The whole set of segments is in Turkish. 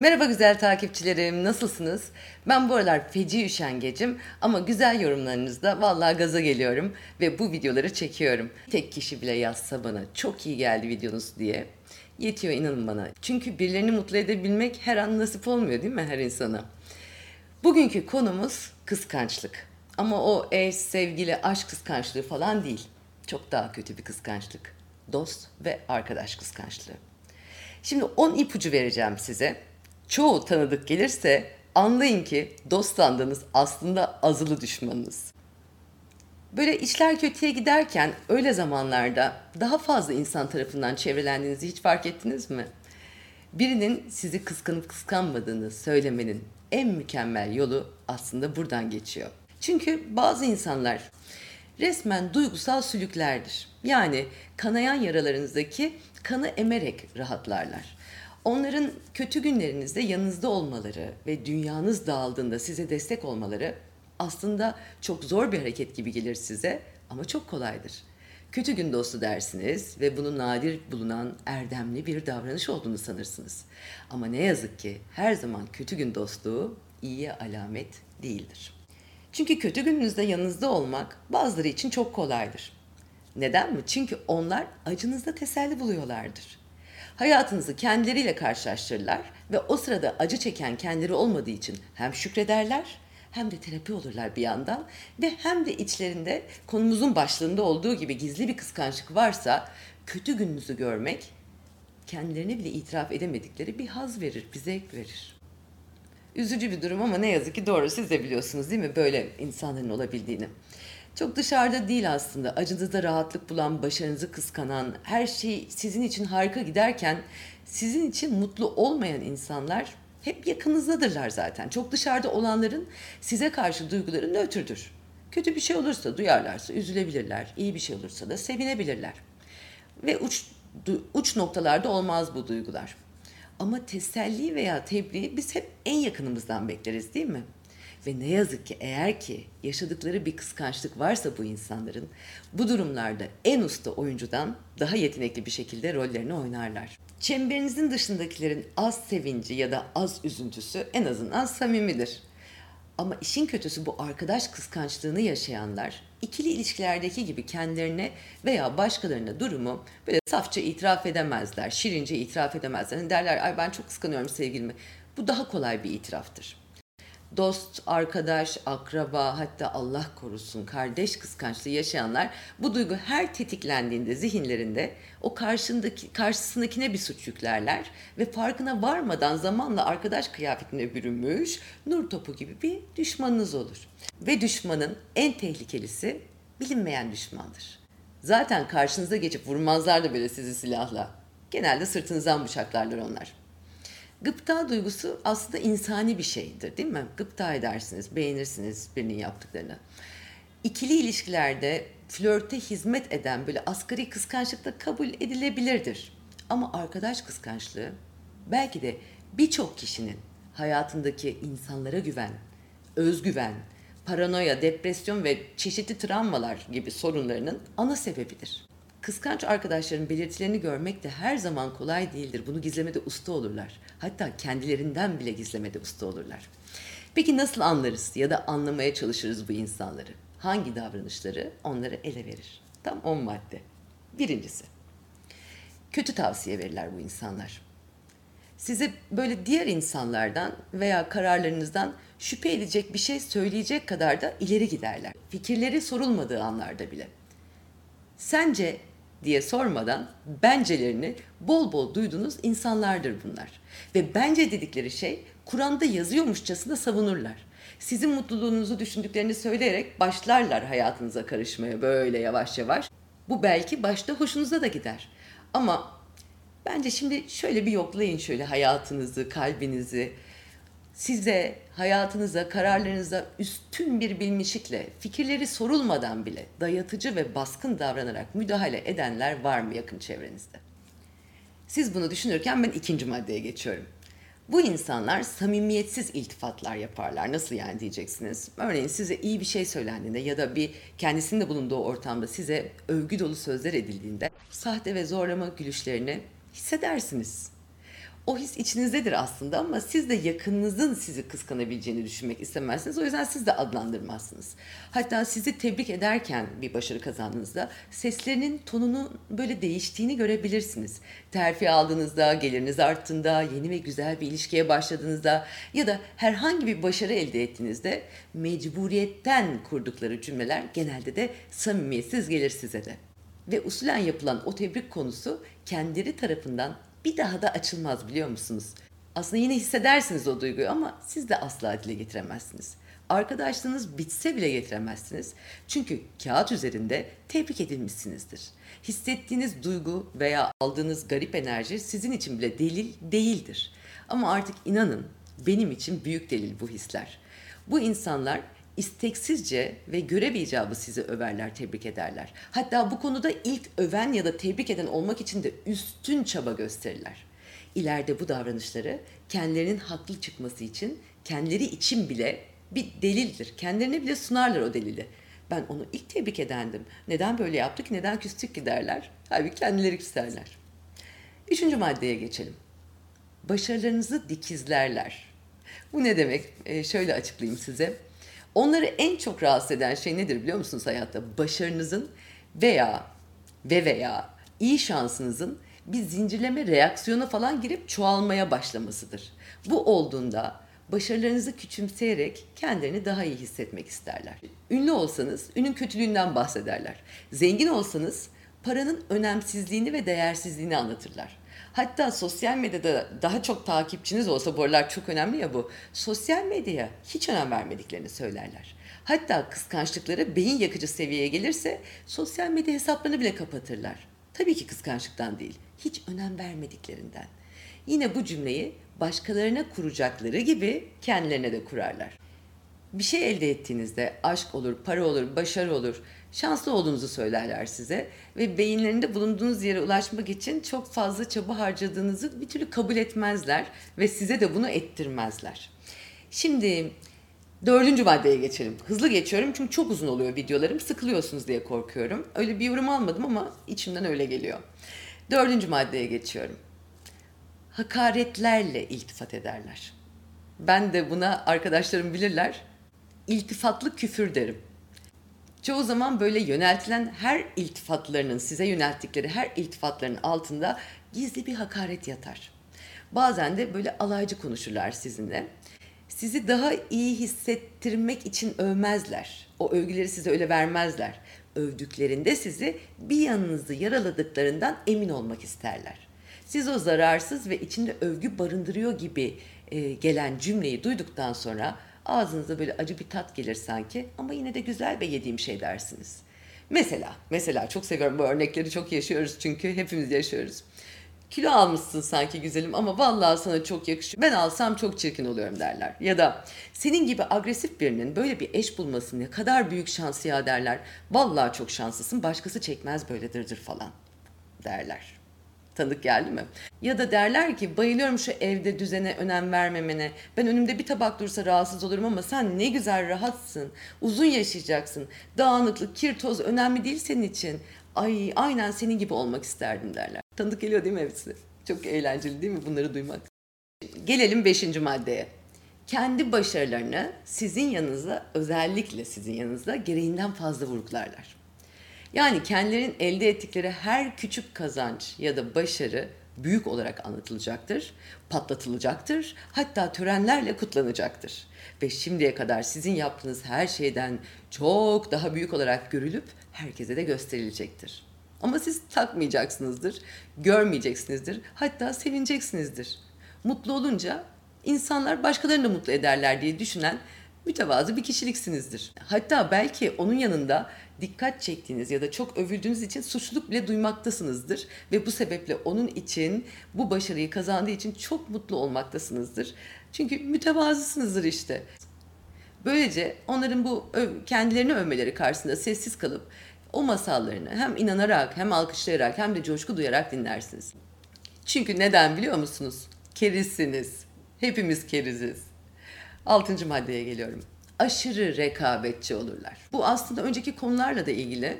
Merhaba güzel takipçilerim, nasılsınız? Ben bu aralar feci üşengecim ama güzel yorumlarınızda vallahi gaza geliyorum ve bu videoları çekiyorum. Tek kişi bile yazsa bana çok iyi geldi videonuz diye. Yetiyor inanın bana. Çünkü birilerini mutlu edebilmek her an nasip olmuyor değil mi her insana? Bugünkü konumuz kıskançlık. Ama o eş, sevgili, aşk kıskançlığı falan değil. Çok daha kötü bir kıskançlık. Dost ve arkadaş kıskançlığı. Şimdi 10 ipucu vereceğim size çoğu tanıdık gelirse anlayın ki dost sandığınız aslında azılı düşmanınız. Böyle işler kötüye giderken öyle zamanlarda daha fazla insan tarafından çevrelendiğinizi hiç fark ettiniz mi? Birinin sizi kıskanıp kıskanmadığını söylemenin en mükemmel yolu aslında buradan geçiyor. Çünkü bazı insanlar resmen duygusal sülüklerdir. Yani kanayan yaralarınızdaki kanı emerek rahatlarlar. Onların kötü günlerinizde yanınızda olmaları ve dünyanız dağıldığında size destek olmaları aslında çok zor bir hareket gibi gelir size ama çok kolaydır. Kötü gün dostu dersiniz ve bunu nadir bulunan erdemli bir davranış olduğunu sanırsınız. Ama ne yazık ki her zaman kötü gün dostluğu iyiye alamet değildir. Çünkü kötü gününüzde yanınızda olmak bazıları için çok kolaydır. Neden mi? Çünkü onlar acınızda teselli buluyorlardır. Hayatınızı kendileriyle karşılaştırırlar ve o sırada acı çeken kendileri olmadığı için hem şükrederler hem de terapi olurlar bir yandan ve hem de içlerinde konumuzun başlığında olduğu gibi gizli bir kıskançlık varsa kötü gününüzü görmek kendilerine bile itiraf edemedikleri bir haz verir, bir zevk verir. Üzücü bir durum ama ne yazık ki doğru siz de biliyorsunuz değil mi böyle insanların olabildiğini. Çok dışarıda değil aslında. Acınızda rahatlık bulan, başarınızı kıskanan, her şey sizin için harika giderken sizin için mutlu olmayan insanlar hep yakınızdadırlar zaten. Çok dışarıda olanların size karşı duyguları nötrdür. Kötü bir şey olursa duyarlarsa üzülebilirler. İyi bir şey olursa da sevinebilirler. Ve uç, uç noktalarda olmaz bu duygular. Ama teselli veya tebriği biz hep en yakınımızdan bekleriz değil mi? Ve ne yazık ki eğer ki yaşadıkları bir kıskançlık varsa bu insanların bu durumlarda en usta oyuncudan daha yetenekli bir şekilde rollerini oynarlar. Çemberinizin dışındakilerin az sevinci ya da az üzüntüsü en azından samimidir. Ama işin kötüsü bu arkadaş kıskançlığını yaşayanlar ikili ilişkilerdeki gibi kendilerine veya başkalarına durumu böyle safça itiraf edemezler, şirince itiraf edemezler. Hani derler ay ben çok kıskanıyorum sevgilimi. Bu daha kolay bir itiraftır dost, arkadaş, akraba hatta Allah korusun kardeş kıskançlığı yaşayanlar bu duygu her tetiklendiğinde zihinlerinde o karşındaki karşısındakine bir suç yüklerler ve farkına varmadan zamanla arkadaş kıyafetine bürünmüş nur topu gibi bir düşmanınız olur. Ve düşmanın en tehlikelisi bilinmeyen düşmandır. Zaten karşınıza geçip vurmazlar da böyle sizi silahla. Genelde sırtınızdan bıçaklarlar onlar. Gıpta duygusu aslında insani bir şeydir değil mi? Gıpta edersiniz, beğenirsiniz birinin yaptıklarını. İkili ilişkilerde flörte hizmet eden böyle asgari kıskançlık da kabul edilebilirdir. Ama arkadaş kıskançlığı belki de birçok kişinin hayatındaki insanlara güven, özgüven, paranoya, depresyon ve çeşitli travmalar gibi sorunlarının ana sebebidir. Kıskanç arkadaşların belirtilerini görmek de her zaman kolay değildir. Bunu gizlemede usta olurlar. Hatta kendilerinden bile gizlemede usta olurlar. Peki nasıl anlarız ya da anlamaya çalışırız bu insanları? Hangi davranışları onları ele verir? Tam 10 madde. Birincisi, kötü tavsiye verirler bu insanlar. Size böyle diğer insanlardan veya kararlarınızdan şüphe edecek bir şey söyleyecek kadar da ileri giderler. Fikirleri sorulmadığı anlarda bile. Sence diye sormadan bencelerini bol bol duyduğunuz insanlardır bunlar. Ve bence dedikleri şey Kur'an'da yazıyormuşçasına savunurlar. Sizin mutluluğunuzu düşündüklerini söyleyerek başlarlar hayatınıza karışmaya böyle yavaş yavaş. Bu belki başta hoşunuza da gider. Ama bence şimdi şöyle bir yoklayın şöyle hayatınızı, kalbinizi, size, hayatınıza, kararlarınıza üstün bir bilmişlikle, fikirleri sorulmadan bile dayatıcı ve baskın davranarak müdahale edenler var mı yakın çevrenizde? Siz bunu düşünürken ben ikinci maddeye geçiyorum. Bu insanlar samimiyetsiz iltifatlar yaparlar. Nasıl yani diyeceksiniz. Örneğin size iyi bir şey söylendiğinde ya da bir kendisinde bulunduğu ortamda size övgü dolu sözler edildiğinde sahte ve zorlama gülüşlerini hissedersiniz. O his içinizdedir aslında ama siz de yakınınızın sizi kıskanabileceğini düşünmek istemezsiniz. O yüzden siz de adlandırmazsınız. Hatta sizi tebrik ederken bir başarı kazandığınızda seslerinin tonunun böyle değiştiğini görebilirsiniz. Terfi aldığınızda, geliriniz arttığında, yeni ve güzel bir ilişkiye başladığınızda ya da herhangi bir başarı elde ettiğinizde mecburiyetten kurdukları cümleler genelde de samimiyetsiz gelir size de. Ve usulen yapılan o tebrik konusu kendileri tarafından bir daha da açılmaz biliyor musunuz? Aslında yine hissedersiniz o duyguyu ama siz de asla dile getiremezsiniz. Arkadaşlığınız bitse bile getiremezsiniz. Çünkü kağıt üzerinde tebrik edilmişsinizdir. Hissettiğiniz duygu veya aldığınız garip enerji sizin için bile delil değildir. Ama artık inanın benim için büyük delil bu hisler. Bu insanlar isteksizce ve görev icabı sizi överler, tebrik ederler. Hatta bu konuda ilk öven ya da tebrik eden olmak için de üstün çaba gösterirler. İleride bu davranışları kendilerinin haklı çıkması için, kendileri için bile bir delildir. Kendilerine bile sunarlar o delili. Ben onu ilk tebrik edendim. Neden böyle yaptık, neden küstük ki derler. Halbuki kendileri küserler. Üçüncü maddeye geçelim. Başarılarınızı dikizlerler. Bu ne demek? Ee, şöyle açıklayayım size. Onları en çok rahatsız eden şey nedir biliyor musunuz hayatta? Başarınızın veya ve veya iyi şansınızın bir zincirleme reaksiyona falan girip çoğalmaya başlamasıdır. Bu olduğunda başarılarınızı küçümseyerek kendilerini daha iyi hissetmek isterler. Ünlü olsanız ünün kötülüğünden bahsederler. Zengin olsanız paranın önemsizliğini ve değersizliğini anlatırlar. Hatta sosyal medyada daha çok takipçiniz olsa bu aralar çok önemli ya bu. Sosyal medyaya hiç önem vermediklerini söylerler. Hatta kıskançlıkları beyin yakıcı seviyeye gelirse sosyal medya hesaplarını bile kapatırlar. Tabii ki kıskançlıktan değil, hiç önem vermediklerinden. Yine bu cümleyi başkalarına kuracakları gibi kendilerine de kurarlar. Bir şey elde ettiğinizde aşk olur, para olur, başarı olur, şanslı olduğunuzu söylerler size ve beyinlerinde bulunduğunuz yere ulaşmak için çok fazla çaba harcadığınızı bir türlü kabul etmezler ve size de bunu ettirmezler. Şimdi dördüncü maddeye geçelim. Hızlı geçiyorum çünkü çok uzun oluyor videolarım. Sıkılıyorsunuz diye korkuyorum. Öyle bir yorum almadım ama içimden öyle geliyor. Dördüncü maddeye geçiyorum. Hakaretlerle iltifat ederler. Ben de buna arkadaşlarım bilirler. İltifatlı küfür derim. Çoğu zaman böyle yöneltilen her iltifatlarının, size yönelttikleri her iltifatların altında gizli bir hakaret yatar. Bazen de böyle alaycı konuşurlar sizinle. Sizi daha iyi hissettirmek için övmezler. O övgüleri size öyle vermezler. Övdüklerinde sizi bir yanınızı yaraladıklarından emin olmak isterler. Siz o zararsız ve içinde övgü barındırıyor gibi gelen cümleyi duyduktan sonra Ağzınıza böyle acı bir tat gelir sanki ama yine de güzel ve yediğim şey dersiniz. Mesela, mesela çok seviyorum bu örnekleri çok yaşıyoruz çünkü hepimiz yaşıyoruz. Kilo almışsın sanki güzelim ama vallahi sana çok yakışıyor. Ben alsam çok çirkin oluyorum derler. Ya da senin gibi agresif birinin böyle bir eş bulması ne kadar büyük şans ya derler. Vallahi çok şanslısın başkası çekmez böyle dırdır falan derler. Tanık geldi mi? Ya da derler ki bayılıyorum şu evde düzene önem vermemene. Ben önümde bir tabak dursa rahatsız olurum ama sen ne güzel rahatsın. Uzun yaşayacaksın. Dağınıklık, kir, toz önemli değil senin için. Ay aynen senin gibi olmak isterdim derler. Tanıdık geliyor değil mi hepsi? Çok eğlenceli değil mi bunları duymak? Gelelim beşinci maddeye. Kendi başarılarını sizin yanınızda özellikle sizin yanınızda gereğinden fazla vurgularlar. Yani kendilerinin elde ettikleri her küçük kazanç ya da başarı büyük olarak anlatılacaktır, patlatılacaktır, hatta törenlerle kutlanacaktır. Ve şimdiye kadar sizin yaptığınız her şeyden çok daha büyük olarak görülüp herkese de gösterilecektir. Ama siz takmayacaksınızdır, görmeyeceksinizdir, hatta sevineceksinizdir. Mutlu olunca insanlar başkalarını da mutlu ederler diye düşünen mütevazı bir kişiliksinizdir. Hatta belki onun yanında dikkat çektiğiniz ya da çok övüldüğünüz için suçluluk bile duymaktasınızdır ve bu sebeple onun için bu başarıyı kazandığı için çok mutlu olmaktasınızdır. Çünkü mütevazısınızdır işte. Böylece onların bu kendilerini övmeleri karşısında sessiz kalıp o masallarını hem inanarak hem alkışlayarak hem de coşku duyarak dinlersiniz. Çünkü neden biliyor musunuz? Kerizsiniz. Hepimiz keriziz. Altıncı maddeye geliyorum. Aşırı rekabetçi olurlar. Bu aslında önceki konularla da ilgili.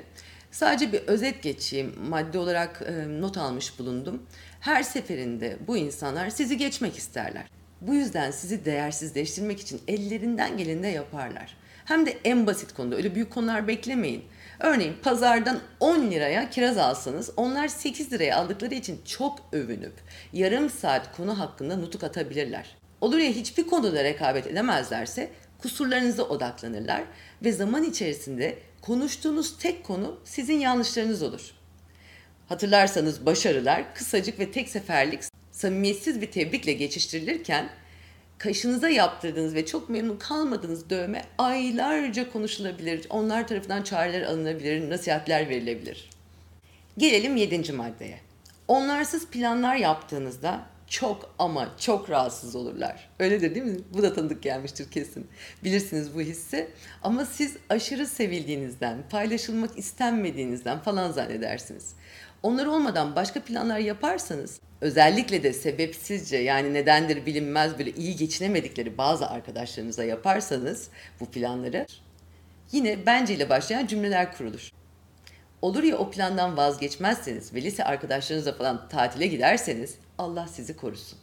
Sadece bir özet geçeyim. Madde olarak e, not almış bulundum. Her seferinde bu insanlar sizi geçmek isterler. Bu yüzden sizi değersizleştirmek için ellerinden geleni de yaparlar. Hem de en basit konuda öyle büyük konular beklemeyin. Örneğin pazardan 10 liraya kiraz alsanız onlar 8 liraya aldıkları için çok övünüp yarım saat konu hakkında nutuk atabilirler. Olur ya hiçbir konuda rekabet edemezlerse kusurlarınıza odaklanırlar ve zaman içerisinde konuştuğunuz tek konu sizin yanlışlarınız olur. Hatırlarsanız başarılar kısacık ve tek seferlik samimiyetsiz bir tebrikle geçiştirilirken kaşınıza yaptırdığınız ve çok memnun kalmadığınız dövme aylarca konuşulabilir. Onlar tarafından çareler alınabilir, nasihatler verilebilir. Gelelim yedinci maddeye. Onlarsız planlar yaptığınızda çok ama çok rahatsız olurlar. Öyledir değil mi? Bu da tanıdık gelmiştir kesin. Bilirsiniz bu hissi. Ama siz aşırı sevildiğinizden, paylaşılmak istenmediğinizden falan zannedersiniz. Onlar olmadan başka planlar yaparsanız özellikle de sebepsizce yani nedendir bilinmez böyle iyi geçinemedikleri bazı arkadaşlarınıza yaparsanız bu planları yine bence ile başlayan cümleler kurulur. Olur ya o plandan vazgeçmezseniz ve lise arkadaşlarınızla falan tatile giderseniz Allah sizi korusun.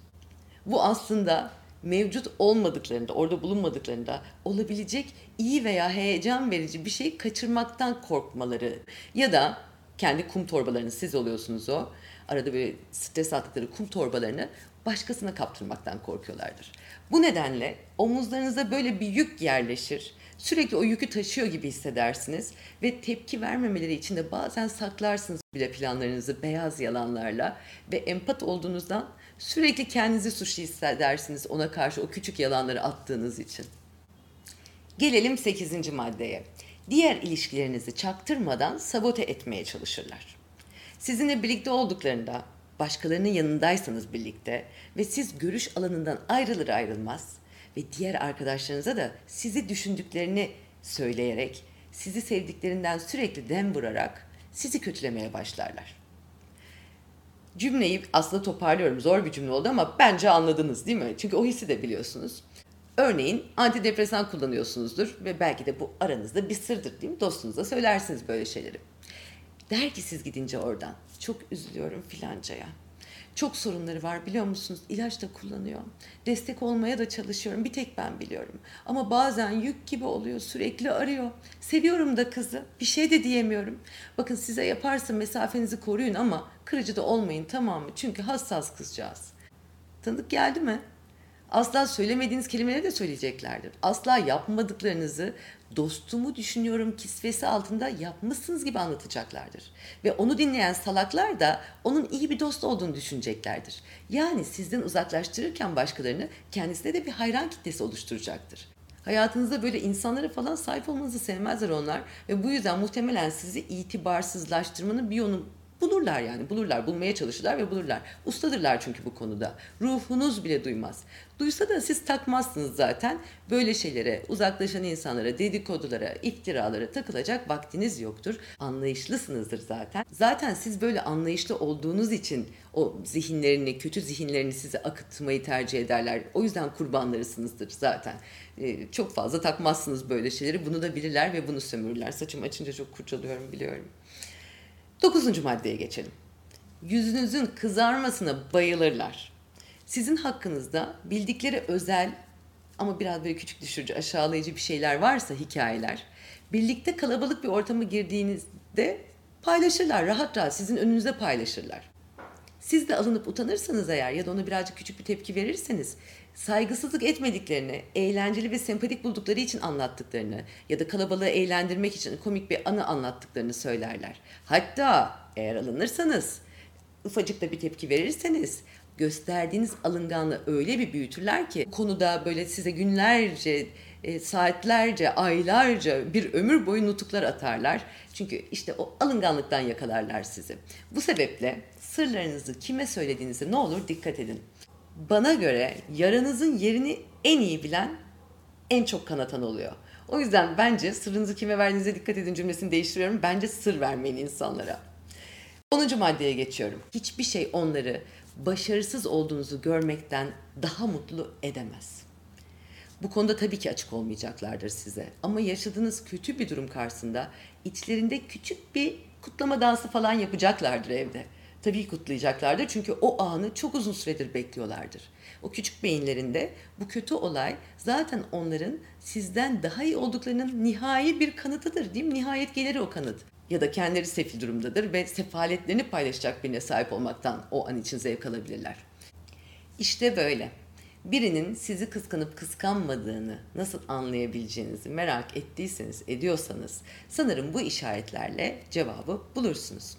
Bu aslında mevcut olmadıklarında, orada bulunmadıklarında olabilecek iyi veya heyecan verici bir şey kaçırmaktan korkmaları ya da kendi kum torbalarını siz oluyorsunuz o. Arada böyle stres attıkları kum torbalarını başkasına kaptırmaktan korkuyorlardır. Bu nedenle omuzlarınıza böyle bir yük yerleşir. Sürekli o yükü taşıyor gibi hissedersiniz ve tepki vermemeleri için de bazen saklarsınız bile planlarınızı beyaz yalanlarla ve empat olduğunuzdan sürekli kendinizi suçlu hissedersiniz ona karşı o küçük yalanları attığınız için. Gelelim 8. maddeye. Diğer ilişkilerinizi çaktırmadan sabote etmeye çalışırlar. Sizinle birlikte olduklarında, başkalarının yanındaysanız birlikte ve siz görüş alanından ayrılır ayrılmaz ve diğer arkadaşlarınıza da sizi düşündüklerini söyleyerek, sizi sevdiklerinden sürekli dem vurarak sizi kötülemeye başlarlar. Cümleyi aslında toparlıyorum. Zor bir cümle oldu ama bence anladınız değil mi? Çünkü o hissi de biliyorsunuz. Örneğin antidepresan kullanıyorsunuzdur ve belki de bu aranızda bir sırdır değil mi? Dostunuza söylersiniz böyle şeyleri. Der ki siz gidince oradan çok üzülüyorum filancaya. Çok sorunları var biliyor musunuz? İlaç da kullanıyor. Destek olmaya da çalışıyorum. Bir tek ben biliyorum. Ama bazen yük gibi oluyor. Sürekli arıyor. Seviyorum da kızı. Bir şey de diyemiyorum. Bakın size yaparsa mesafenizi koruyun ama kırıcı da olmayın tamam mı? Çünkü hassas kızcağız. Tanıdık geldi mi? Asla söylemediğiniz kelimeleri de söyleyeceklerdir. Asla yapmadıklarınızı dostumu düşünüyorum kisvesi altında yapmışsınız gibi anlatacaklardır. Ve onu dinleyen salaklar da onun iyi bir dost olduğunu düşüneceklerdir. Yani sizden uzaklaştırırken başkalarını kendisine de bir hayran kitlesi oluşturacaktır. Hayatınızda böyle insanlara falan sahip olmanızı sevmezler onlar ve bu yüzden muhtemelen sizi itibarsızlaştırmanın bir yolu Bulurlar yani bulurlar bulmaya çalışırlar ve bulurlar. Ustadırlar çünkü bu konuda. Ruhunuz bile duymaz. Duysa da siz takmazsınız zaten. Böyle şeylere uzaklaşan insanlara, dedikodulara, iftiralara takılacak vaktiniz yoktur. Anlayışlısınızdır zaten. Zaten siz böyle anlayışlı olduğunuz için o zihinlerini, kötü zihinlerini size akıtmayı tercih ederler. O yüzden kurbanlarısınızdır zaten. Ee, çok fazla takmazsınız böyle şeyleri. Bunu da bilirler ve bunu sömürürler. Saçım açınca çok kurcalıyorum biliyorum. Dokuzuncu maddeye geçelim. Yüzünüzün kızarmasına bayılırlar. Sizin hakkınızda bildikleri özel ama biraz böyle küçük düşürücü, aşağılayıcı bir şeyler varsa hikayeler, birlikte kalabalık bir ortama girdiğinizde paylaşırlar, rahat rahat sizin önünüze paylaşırlar. Siz de alınıp utanırsanız eğer ya da ona birazcık küçük bir tepki verirseniz saygısızlık etmediklerini, eğlenceli ve sempatik buldukları için anlattıklarını ya da kalabalığı eğlendirmek için komik bir anı anlattıklarını söylerler. Hatta eğer alınırsanız, ufacık da bir tepki verirseniz gösterdiğiniz alınganlığı öyle bir büyütürler ki konuda böyle size günlerce, e, saatlerce, aylarca bir ömür boyu nutuklar atarlar. Çünkü işte o alınganlıktan yakalarlar sizi. Bu sebeple sırlarınızı kime söylediğinize ne olur dikkat edin. Bana göre yaranızın yerini en iyi bilen en çok kanatan oluyor. O yüzden bence sırrınızı kime verdiğinize dikkat edin cümlesini değiştiriyorum. Bence sır vermeyin insanlara. 10. maddeye geçiyorum. Hiçbir şey onları başarısız olduğunuzu görmekten daha mutlu edemez. Bu konuda tabii ki açık olmayacaklardır size. Ama yaşadığınız kötü bir durum karşısında içlerinde küçük bir kutlama dansı falan yapacaklardır evde. Tabii kutlayacaklardır çünkü o anı çok uzun süredir bekliyorlardır. O küçük beyinlerinde bu kötü olay zaten onların sizden daha iyi olduklarının nihai bir kanıtıdır değil mi? Nihayet gelir o kanıt. Ya da kendileri sefil durumdadır ve sefaletlerini paylaşacak birine sahip olmaktan o an için zevk alabilirler. İşte böyle. Birinin sizi kıskanıp kıskanmadığını nasıl anlayabileceğinizi merak ettiyseniz, ediyorsanız sanırım bu işaretlerle cevabı bulursunuz.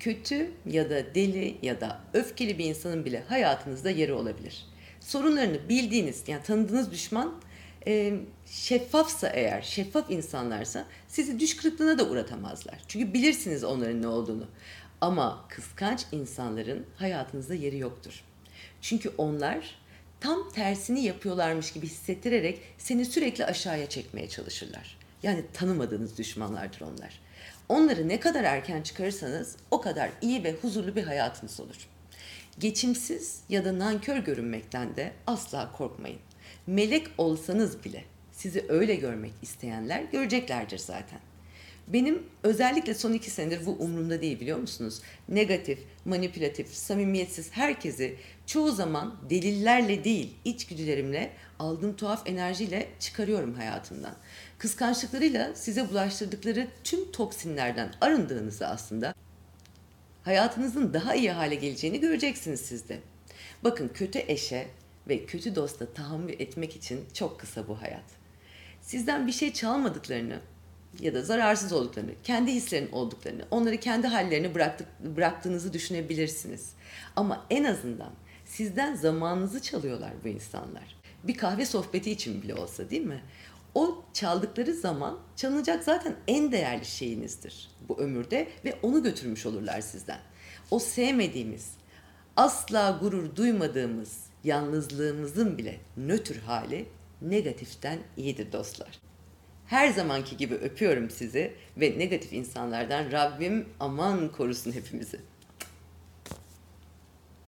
Kötü ya da deli ya da öfkeli bir insanın bile hayatınızda yeri olabilir. Sorunlarını bildiğiniz, yani tanıdığınız düşman e, şeffafsa eğer, şeffaf insanlarsa sizi düş kırıklığına da uğratamazlar. Çünkü bilirsiniz onların ne olduğunu. Ama kıskanç insanların hayatınızda yeri yoktur. Çünkü onlar tam tersini yapıyorlarmış gibi hissettirerek seni sürekli aşağıya çekmeye çalışırlar. Yani tanımadığınız düşmanlardır onlar. Onları ne kadar erken çıkarırsanız o kadar iyi ve huzurlu bir hayatınız olur. Geçimsiz ya da nankör görünmekten de asla korkmayın. Melek olsanız bile sizi öyle görmek isteyenler göreceklerdir zaten. Benim özellikle son iki senedir bu umurumda değil biliyor musunuz? Negatif, manipülatif, samimiyetsiz herkesi çoğu zaman delillerle değil içgüdülerimle aldığım tuhaf enerjiyle çıkarıyorum hayatımdan. Kıskançlıklarıyla size bulaştırdıkları tüm toksinlerden arındığınızı aslında hayatınızın daha iyi hale geleceğini göreceksiniz siz de. Bakın kötü eşe ve kötü dosta tahammül etmek için çok kısa bu hayat. Sizden bir şey çalmadıklarını ya da zararsız olduklarını, kendi hislerin olduklarını, onları kendi hallerine bıraktık, bıraktığınızı düşünebilirsiniz. Ama en azından sizden zamanınızı çalıyorlar bu insanlar. Bir kahve sohbeti için bile olsa değil mi? O çaldıkları zaman çalınacak zaten en değerli şeyinizdir bu ömürde ve onu götürmüş olurlar sizden. O sevmediğimiz, asla gurur duymadığımız yalnızlığımızın bile nötr hali negatiften iyidir dostlar. Her zamanki gibi öpüyorum sizi ve negatif insanlardan Rabbim aman korusun hepimizi.